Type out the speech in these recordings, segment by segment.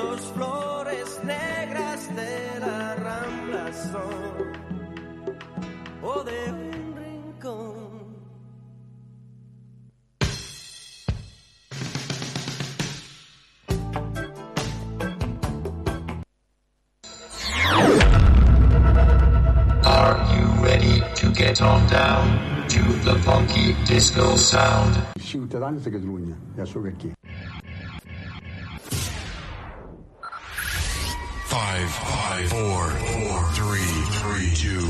Los besos, flores negras de la rambla son o de un rincón. Are you ready to get on down to the funky disco sound? Ciutadans de Catalunya, ja sóc aquí. Five, five, four, four, three, three, two,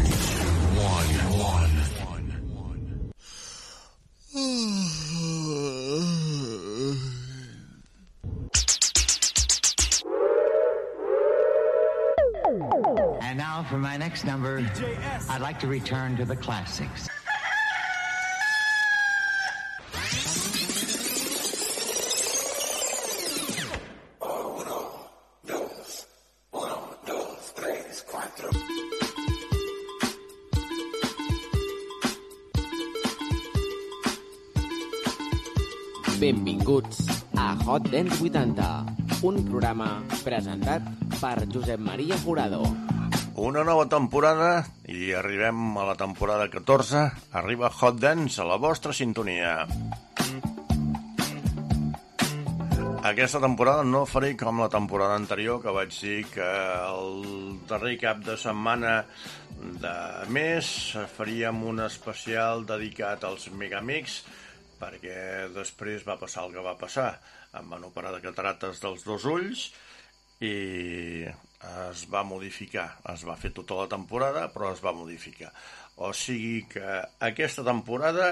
one, one. And now for my next number, I'd like to return to the classics. Hot Dance 80, un programa presentat per Josep Maria Jurado. Una nova temporada i arribem a la temporada 14. Arriba Hot Dance a la vostra sintonia. Aquesta temporada no faré com la temporada anterior, que vaig dir que el darrer cap de setmana de mes faríem un especial dedicat als Megamics, perquè després va passar el que va passar. Em van operar de catarates dels dos ulls i es va modificar. Es va fer tota la temporada, però es va modificar. O sigui que aquesta temporada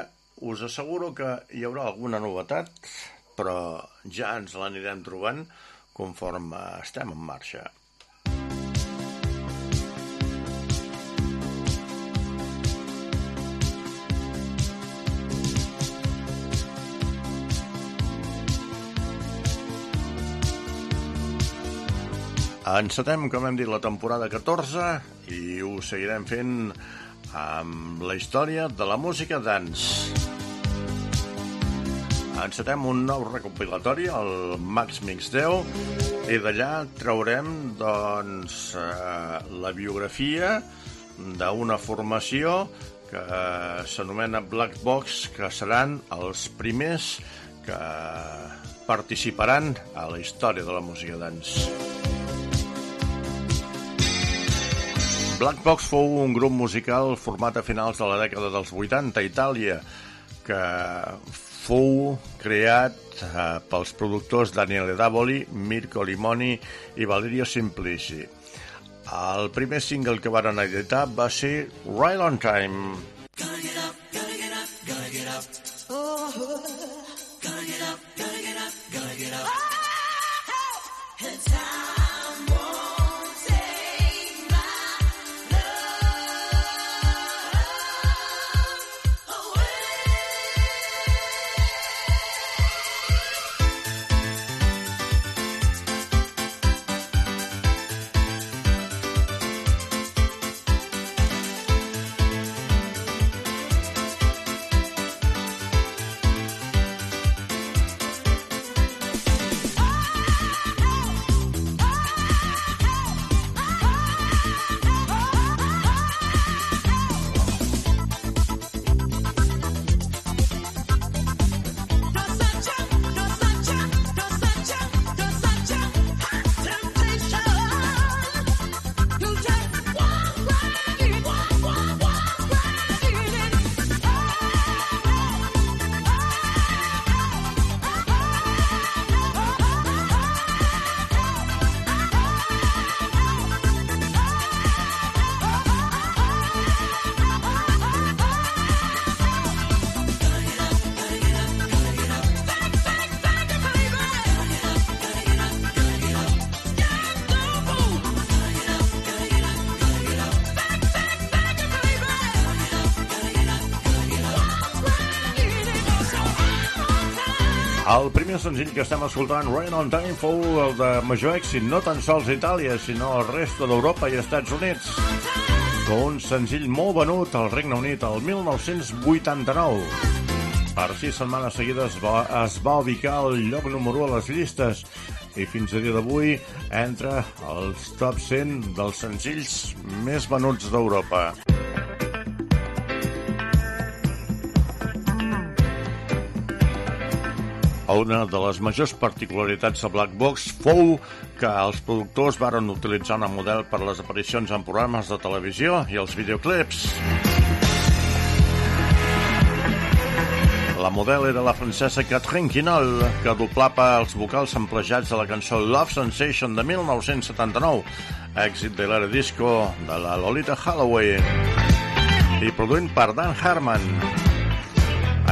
us asseguro que hi haurà alguna novetat, però ja ens l'anirem trobant conforme estem en marxa. Encetem, com hem dit, la temporada 14 i ho seguirem fent amb la història de la música dance. Encetem un nou recopilatori, el Max Mix 10, i d'allà traurem doncs, eh, la biografia d'una formació que s'anomena Black Box, que seran els primers que participaran a la història de la música dance. Black Box fou un grup musical format a finals de la dècada dels 80 a Itàlia que fou creat eh, pels productors Daniele Davoli, Mirko Limoni i Valerio Simplici. El primer single que varen editar va ser Right on Time. El primer senzill que estem escoltant, Rain on Time, fou el de major èxit, no tan sols Itàlia, sinó al resta d'Europa i Estats Units. Un senzill molt venut al Regne Unit el 1989. Per sis setmanes seguides va, es va ubicar al lloc número 1 a les llistes i fins a dia d'avui entra als top 100 dels senzills més venuts d'Europa. Una de les majors particularitats de Black Box fou que els productors varen utilitzar una model per les aparicions en programes de televisió i els videoclips. La model era la francesa Catherine Quinol, que doblava els vocals emplejats de la cançó Love Sensation de 1979, èxit de l'era disco de la Lolita Holloway, i produint per Dan Harman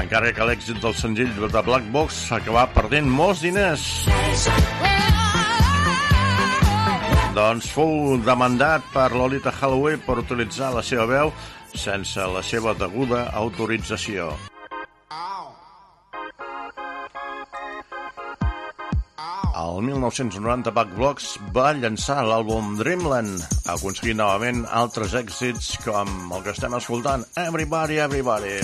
encara que l'èxit del senzill de Black Box acabà perdent molts diners. Doncs fou demandat per Lolita Holloway per utilitzar la seva veu sense la seva deguda autorització. El 1990 Back Blocks va llançar l'àlbum Dreamland, aconseguint novament altres èxits com el que estem escoltant, Everybody, Everybody.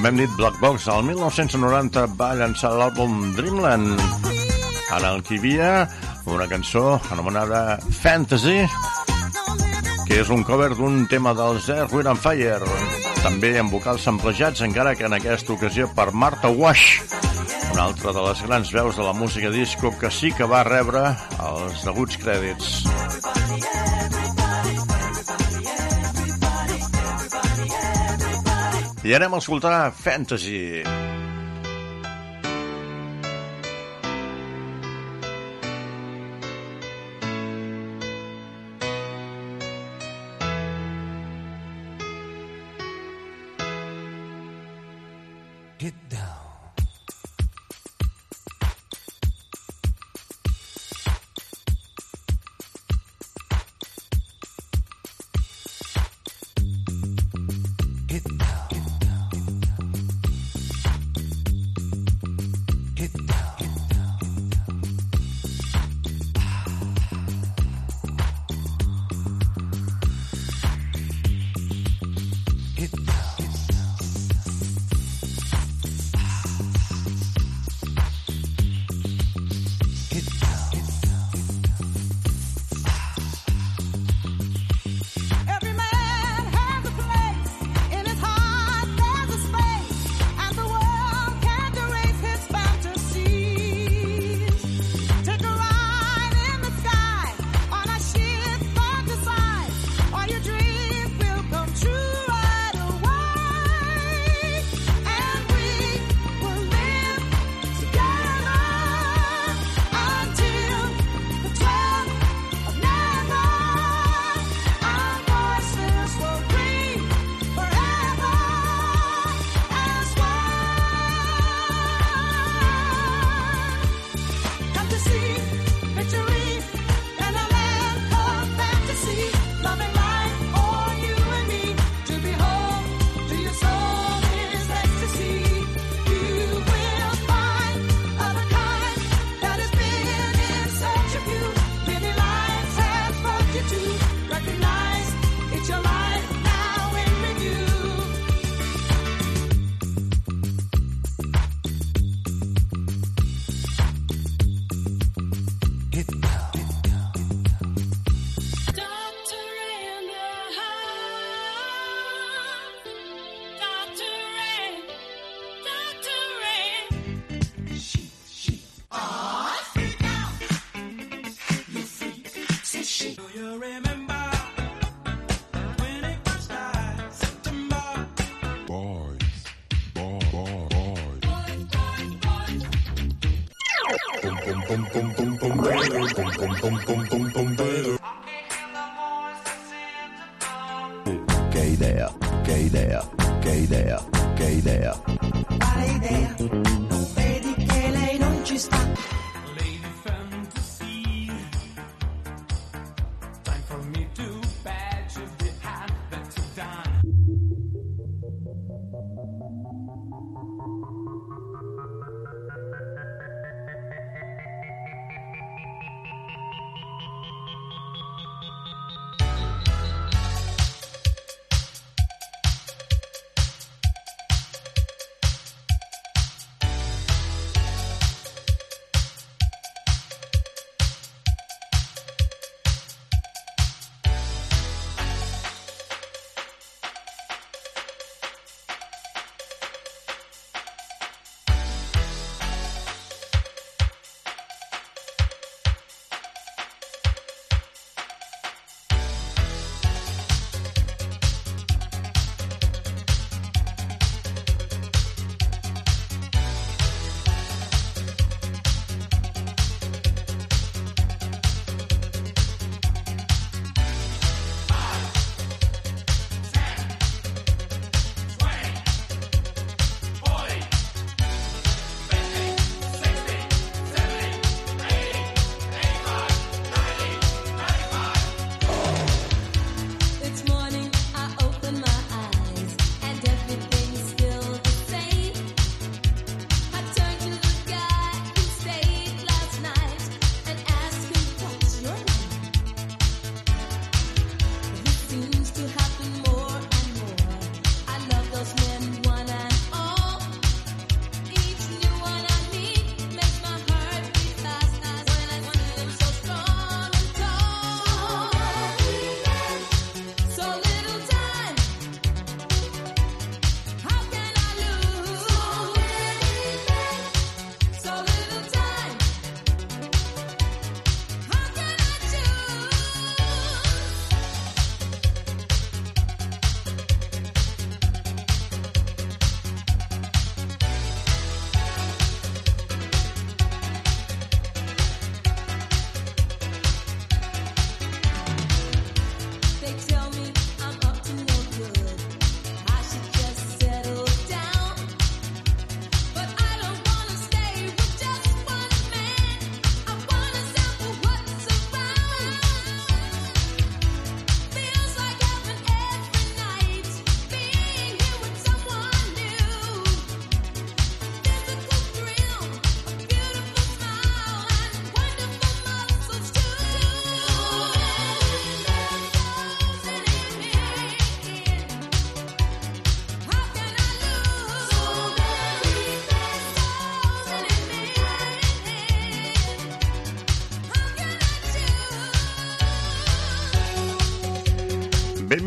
Com hem dit, Black Box el 1990 va llançar l'àlbum Dreamland, en el que hi havia una cançó anomenada Fantasy, que és un cover d'un tema dels Earth, Wind and Fire, també amb vocals samplejats, encara que en aquesta ocasió per Martha Wash, una altra de les grans veus de la música disco que sí que va rebre els deguts crèdits. I anem a escoltar Fantasy. Get pum, pum, pum, pum,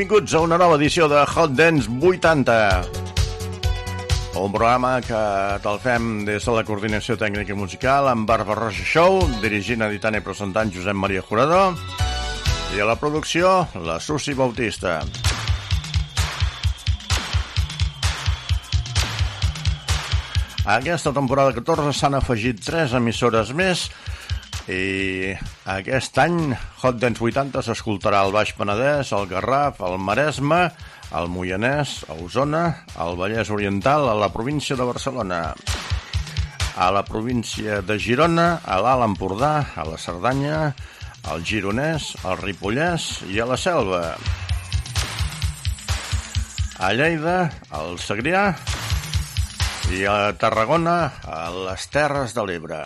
Benvinguts a una nova edició de Hot Dance 80. Un programa que te'l fem des de la coordinació tècnica i musical amb Barba Roja Show, dirigint, editant i presentant Josep Maria Jurado, i a la producció, la Susi Bautista. Aquesta temporada 14 s'han afegit 3 emissores més i aquest any Hot Dance 80 s'escoltarà al Baix Penedès, al Garraf, al Maresme, al Moianès, a Osona, al Vallès Oriental, a la província de Barcelona, a la província de Girona, a l'Alt Empordà, a la Cerdanya, al Gironès, al Ripollès i a la Selva. A Lleida, al Segrià i a Tarragona, a les Terres de l'Ebre.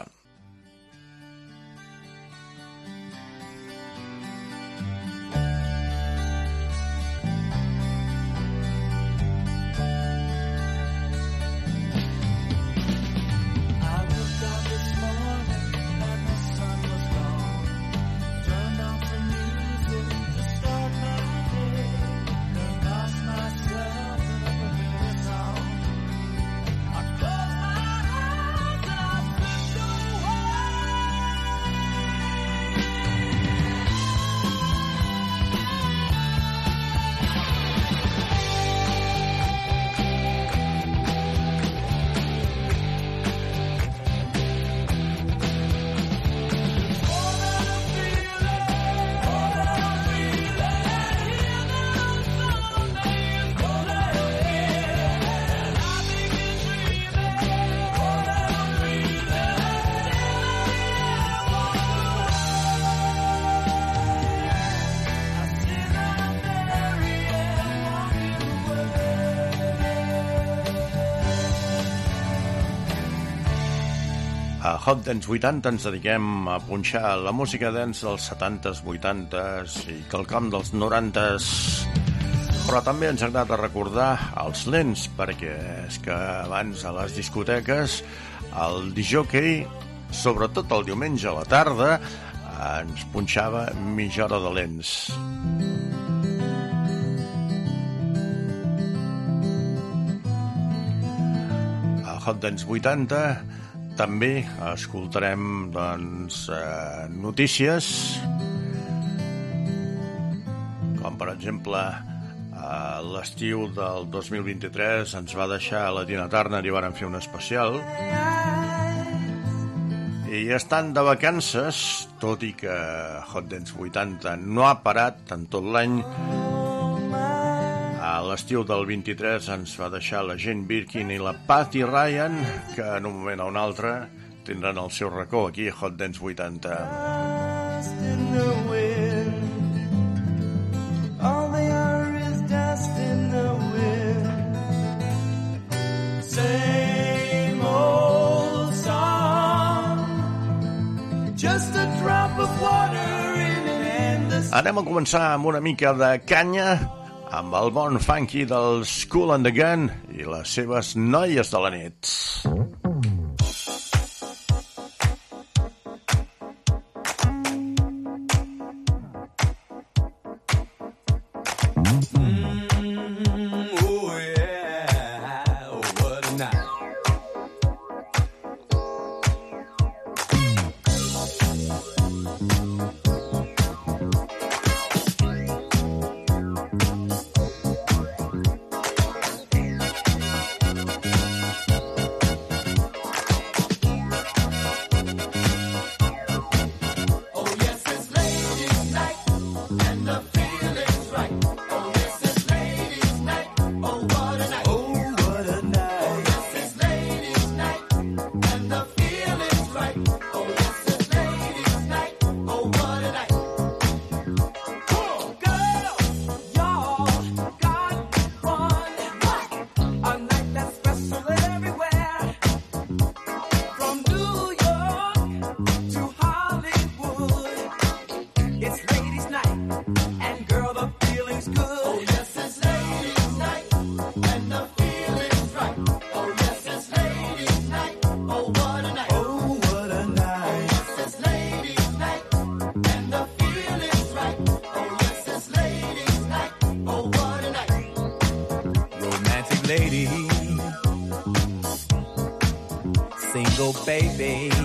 Hot Dance 80 ens dediquem a punxar la música dance dels 70s, 80s i quelcom dels 90s. Però també ens agrada recordar els lents, perquè és que abans a les discoteques el disjockey, sobretot el diumenge a la tarda, ens punxava mitja hora de lents. A Hot Dance 80 també escoltarem doncs, eh, notícies com per exemple a l'estiu del 2023 ens va deixar la Tina Turner i varen fer un especial. I estan de vacances tot i que Hot Dance 80 no ha parat en tot l'any l'estiu del 23 ens va deixar la Jane Birkin i la Patty Ryan, que en un moment o un altre tindran el seu racó aquí a Hot Dance 80. Dust in the wind. All they are is dust in the wind. Same old song. Just a drop of water in an endless Anem a començar amb una mica de canya amb el bon funky del School and the Gun i les seves noies de la nit. Oh baby.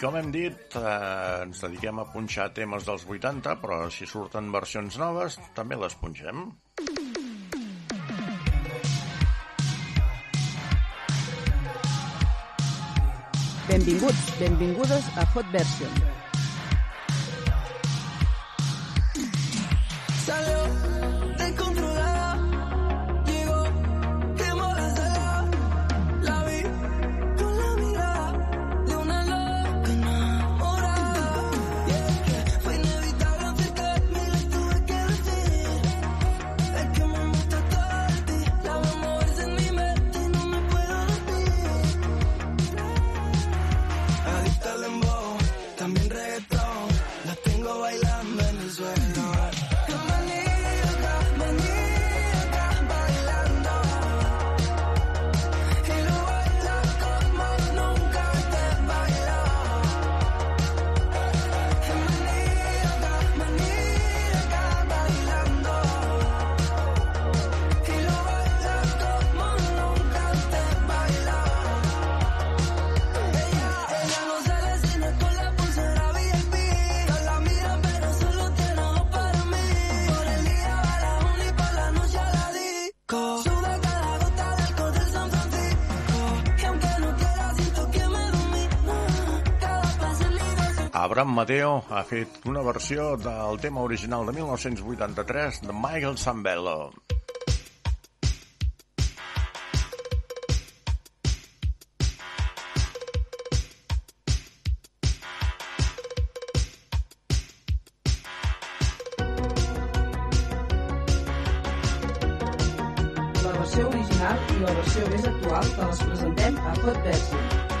Com hem dit, eh, ens dediquem a punxar temes dels 80, però si surten versions noves, també les punxem. Benvinguts, benvingudes a Hot Version. Abraham Mateo ha fet una versió del tema original de 1983 de Michael Sambello. La versió original i la versió més actual te les presentem a Hot Version.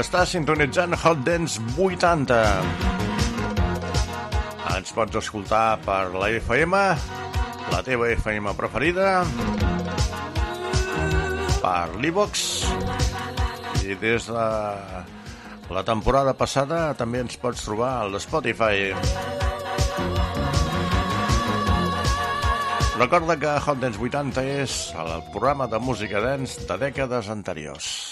Està sintonitzant Hot Dance 80. Ens pots escoltar per la FM, la teva FM preferida, per l'Ivox, i des de la temporada passada també ens pots trobar al Spotify. Recorda que Hot Dance 80 és el programa de música dance de dècades anteriors.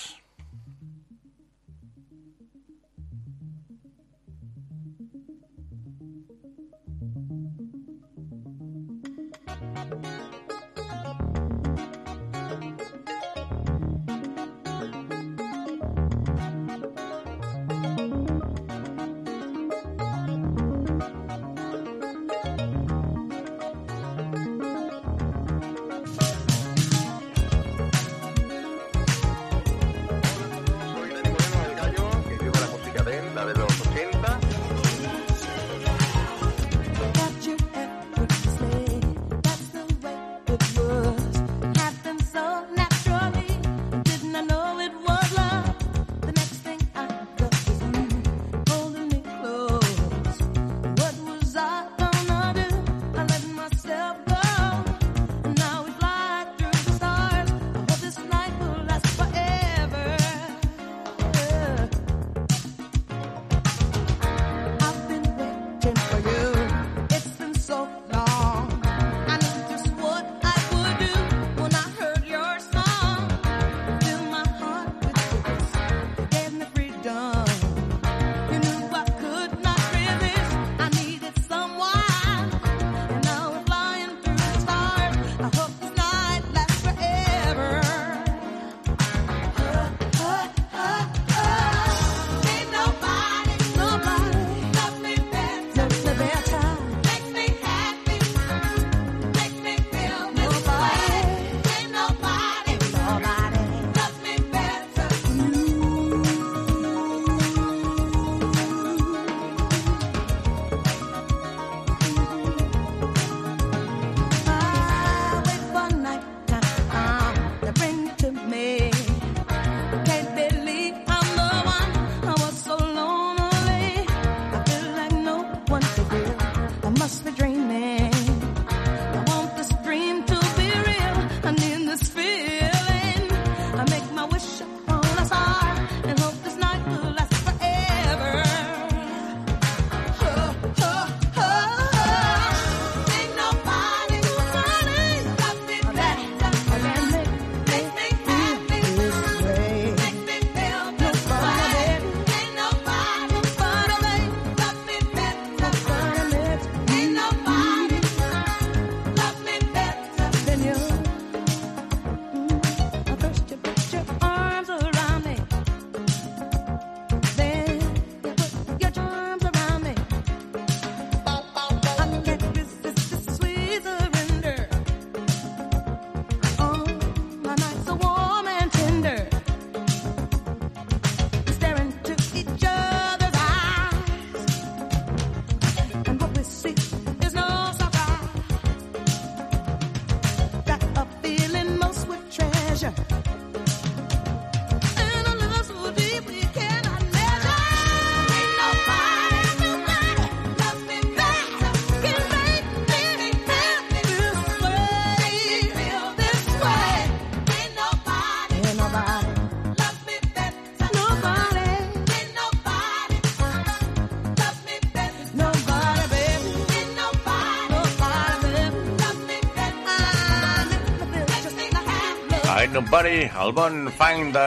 Nobody, el bon fang de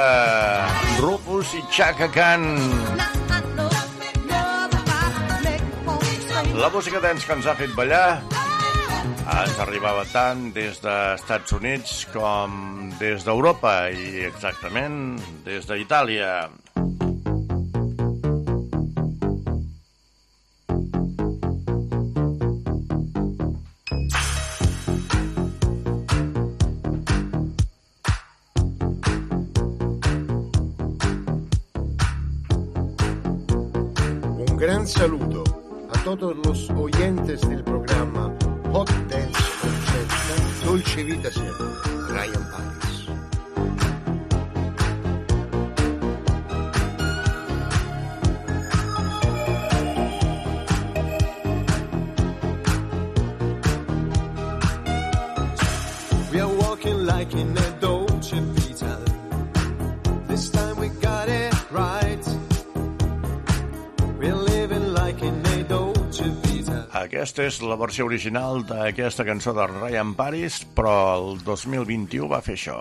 Rufus i Chaka Khan. La música dance que ens ha fet ballar ens arribava tant des dels Estats Units com des d'Europa i exactament des d'Itàlia. Aquesta és la versió original d'aquesta cançó de Ryan Paris, però el 2021 va fer això.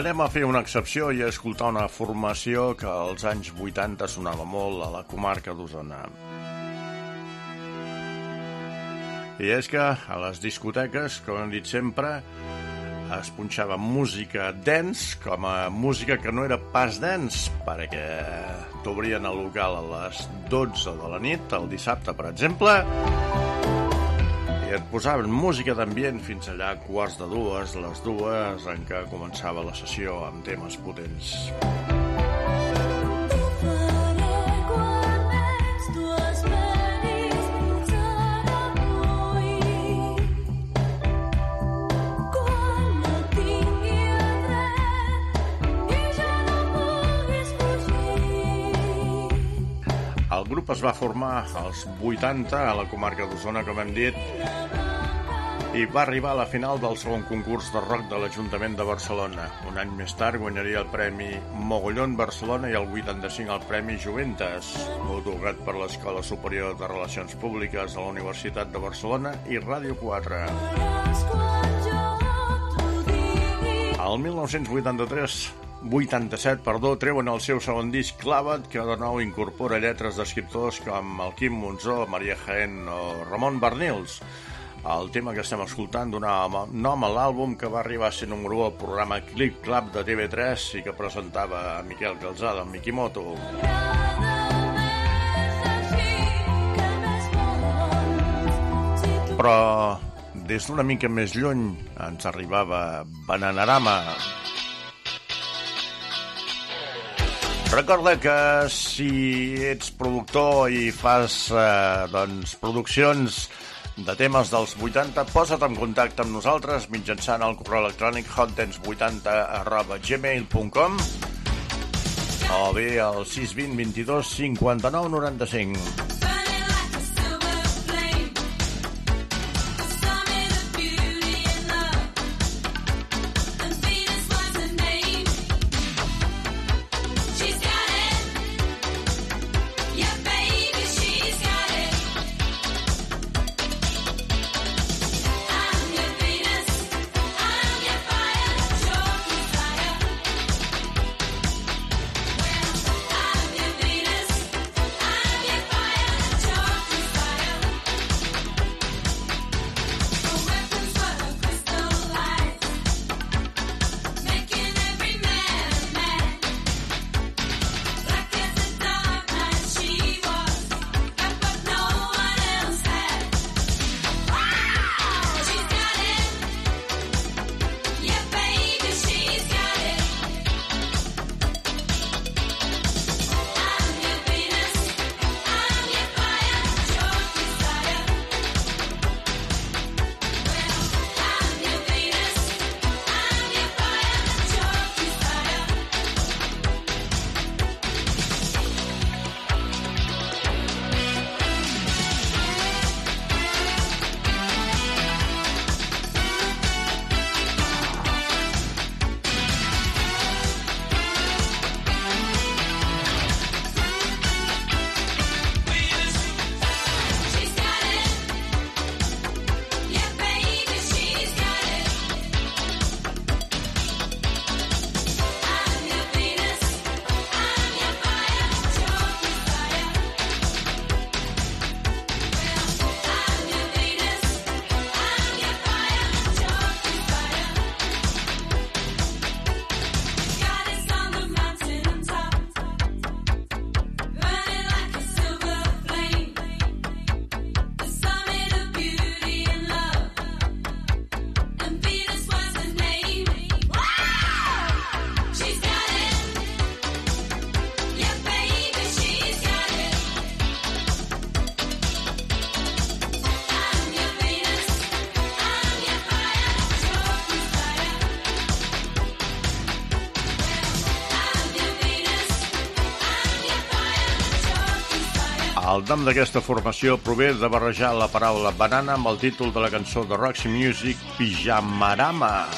Anem a fer una excepció i a escoltar una formació que als anys 80 sonava molt a la comarca d'Osona. I és que a les discoteques, com hem dit sempre, es punxava música dance com a música que no era pas dance, perquè t'obrien el local a les 12 de la nit, el dissabte, per exemple, et posaven música d'ambient fins allà quarts de dues, les dues en què començava la sessió amb temes potents. El grup es va formar als 80 a la comarca d'Osona, com hem dit, i va arribar a la final del segon concurs de rock de l'Ajuntament de Barcelona. Un any més tard guanyaria el Premi Mogollón Barcelona i el 85 el Premi Juventes, otorgat per l'Escola Superior de Relacions Públiques de la Universitat de Barcelona i Ràdio 4. El 1983 87, perdó, treuen el seu segon disc Clavat, que de nou incorpora lletres d'escriptors com el Quim Monzó, Maria Jaén o Ramon Bernils. El tema que estem escoltant donava nom a l'àlbum que va arribar a ser número 1 al programa Clip Club de TV3 i que presentava a Miquel Calzada, en Mikimoto. Però des d'una mica més lluny ens arribava Bananarama. Recorda que si ets productor i fas eh, doncs, produccions de temes dels 80, posa't en contacte amb nosaltres mitjançant el correu electrònic hotdance80 arroba gmail.com o bé al 620 22 59 95. El nom d'aquesta formació prové de barrejar la paraula banana amb el títol de la cançó de Roxy Music, Pijamarama.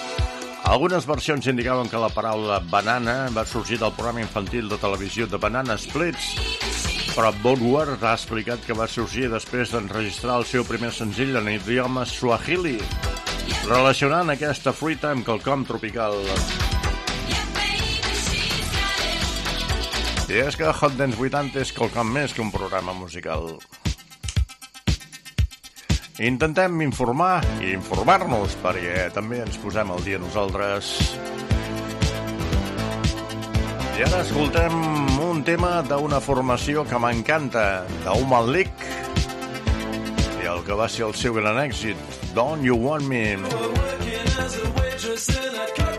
Algunes versions indicaven que la paraula banana va sorgir del programa infantil de televisió de Banana Splits, però Woodward ha explicat que va sorgir després d'enregistrar el seu primer senzill en idioma suahili, relacionant aquesta fruita amb quelcom tropical. I és que Hot Dance 80 és quelcom més que un programa musical. Intentem informar i informar-nos perquè també ens posem al dia nosaltres. I ara escoltem un tema d'una formació que m'encanta, d'Human League, i el que va ser el seu gran èxit, Don't You Want Me. Success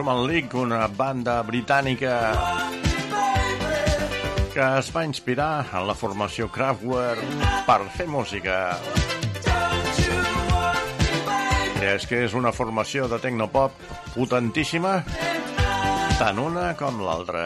Roman League, una banda britànica que es va inspirar en la formació Kraftwerk per fer música. I és que és una formació de tecnopop potentíssima, tant una com l'altra.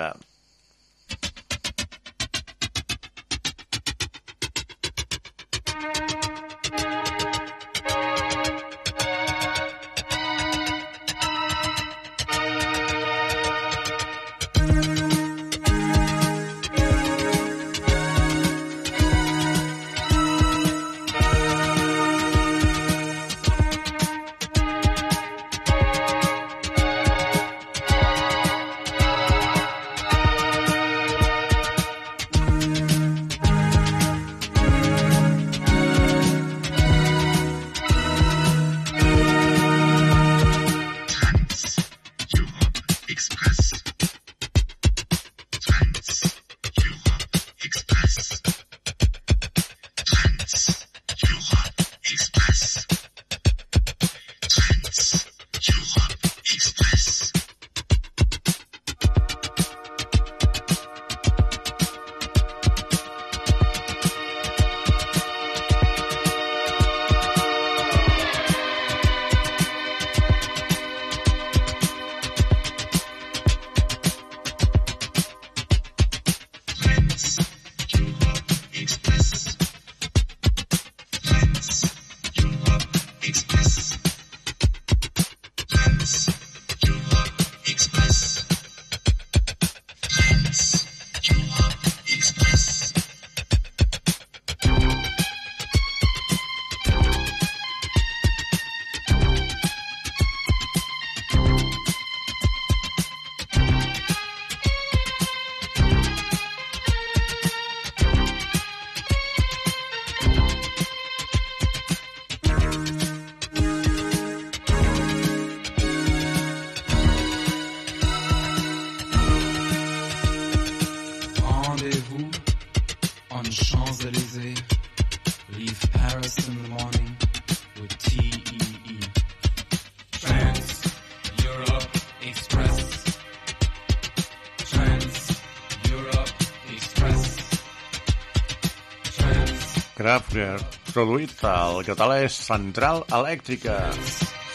Singer, produït al català és Central Elèctrica.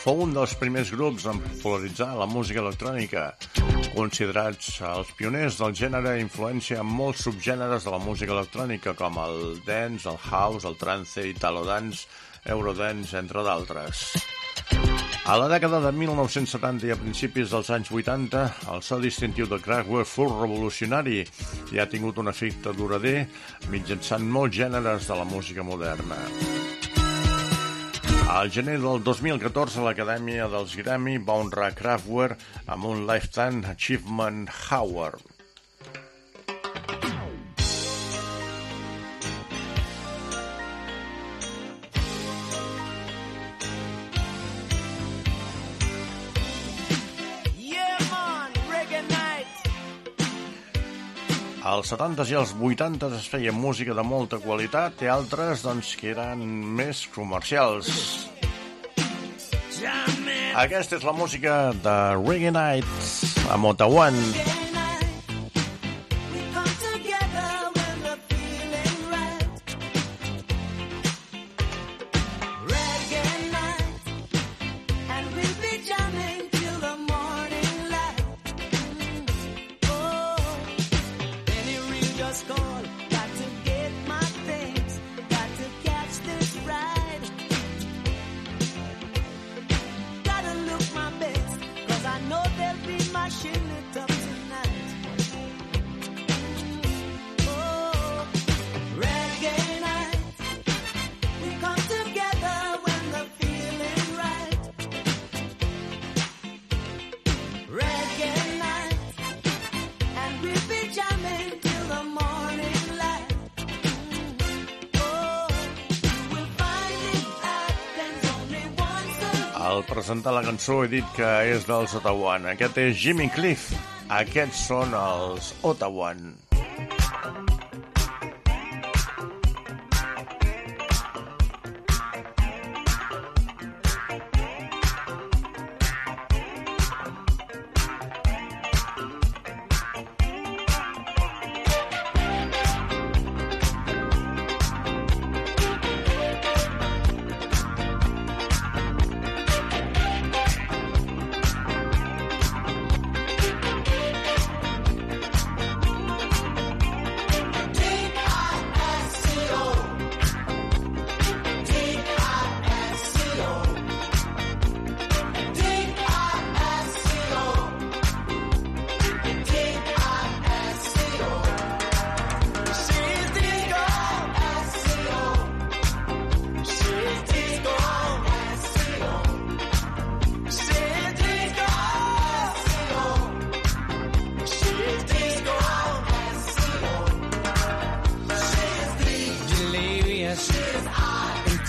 Fou un dels primers grups en popularitzar la música electrònica, considerats els pioners del gènere i influència en molts subgèneres de la música electrònica, com el dance, el house, el trance, italo dance, eurodance, entre d'altres. A la dècada de 1970 i a principis dels anys 80, el so distintiu de Kraftwerk fou revolucionari i ha tingut un efecte durader mitjançant molts gèneres de la música moderna. Al gener del 2014, l'Acadèmia dels Grammy va honrar Kraftwerk amb un Lifetime Achievement Award. Als 70s i als 80s es feia música de molta qualitat i altres doncs, que eren més comercials. Aquesta és la música de Reggae Nights a Motawan. We presentar la cançó he dit que és dels Otawan. Aquest és Jimmy Cliff. Aquests són els Otawan.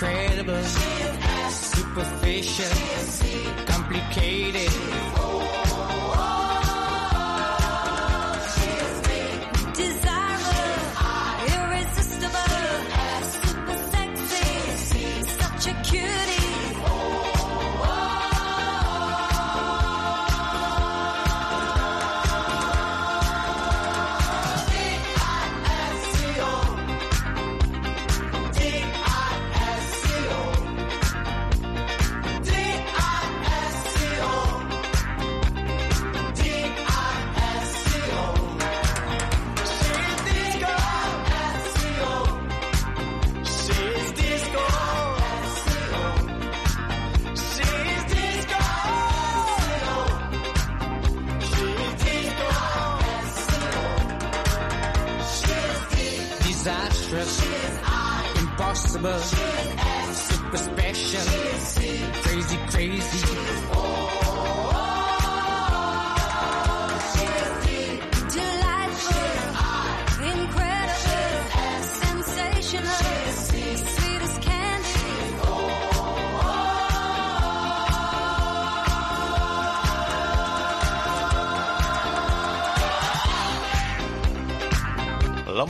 Incredible, superficial, complicated.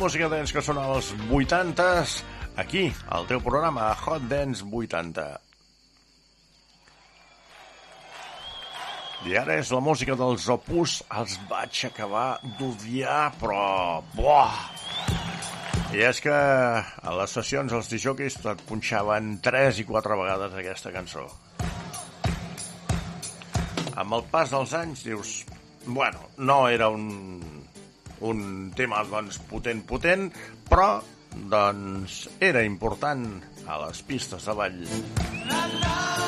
Música dance que sonava als 80s, aquí, al teu programa Hot Dance 80. I ara és la música dels Opus, els vaig acabar d'odiar, però... Buah! I és que a les sessions els disjockeys et punxaven 3 i 4 vegades aquesta cançó. Amb el pas dels anys dius, bueno, no era un, un tema doncs, potent, potent, però doncs, era important a les pistes de ball. De la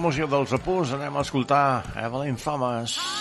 música dels apunts anem a escoltar Evelyn Thomas.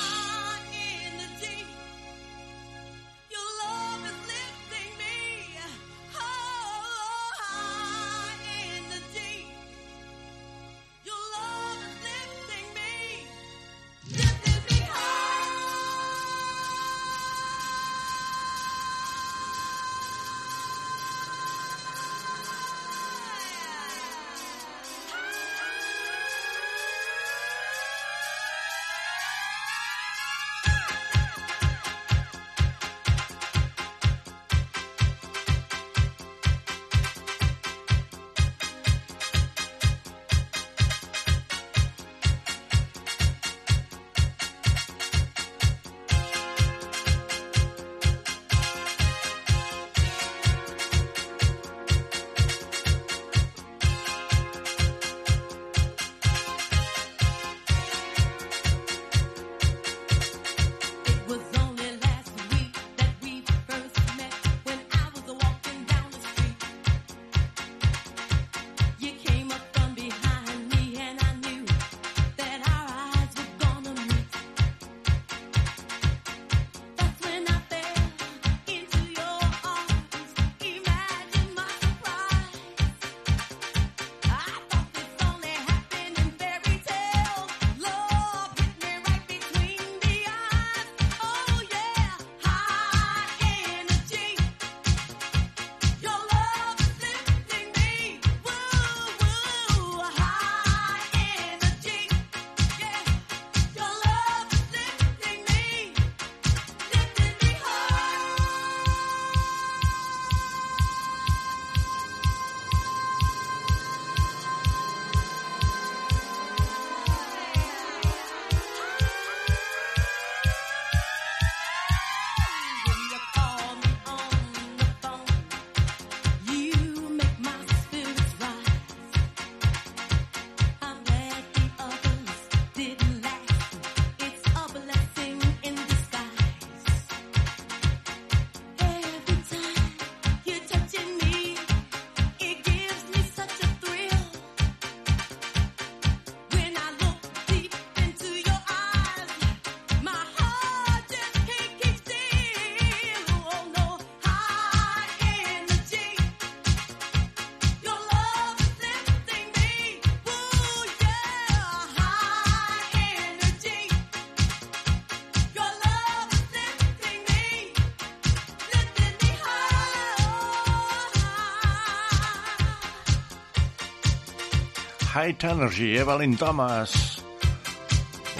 High Energy, Evelyn Thomas,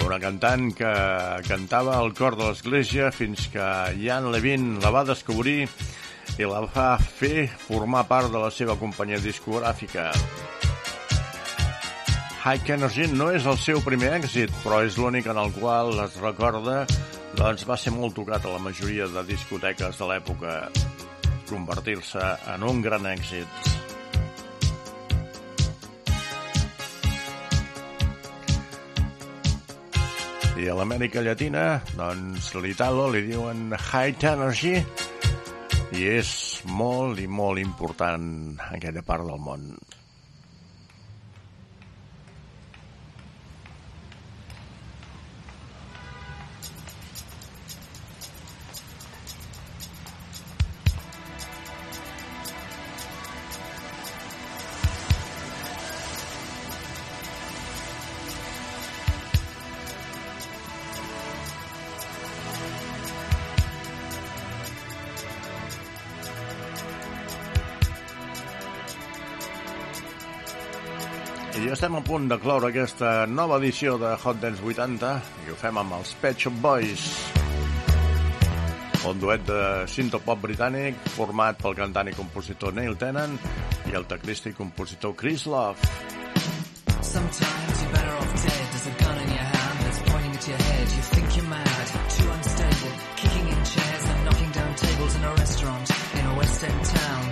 una cantant que cantava al cor de l'església fins que Jan Levin la va descobrir i la va fer formar part de la seva companyia discogràfica. High Energy no és el seu primer èxit, però és l'únic en el qual es recorda doncs va ser molt tocat a la majoria de discoteques de l'època, convertir-se en un gran èxit. I a l'Amèrica Llatina, doncs l'Italo li diuen High Energy i és molt i molt important aquella part del món. Estem a punt de cloure aquesta nova edició de Hot Dance 80 i ho fem amb els Pet Shop Boys. Un duet de sintopop britànic format pel cantant i compositor Neil Tennant i el teclista i compositor Chris Love. Sometimes you're better off dead. There's a gun in your hand that's pointing at your head. You think you're mad, too unstable, kicking in chairs and knocking down tables in a restaurant in a West End town.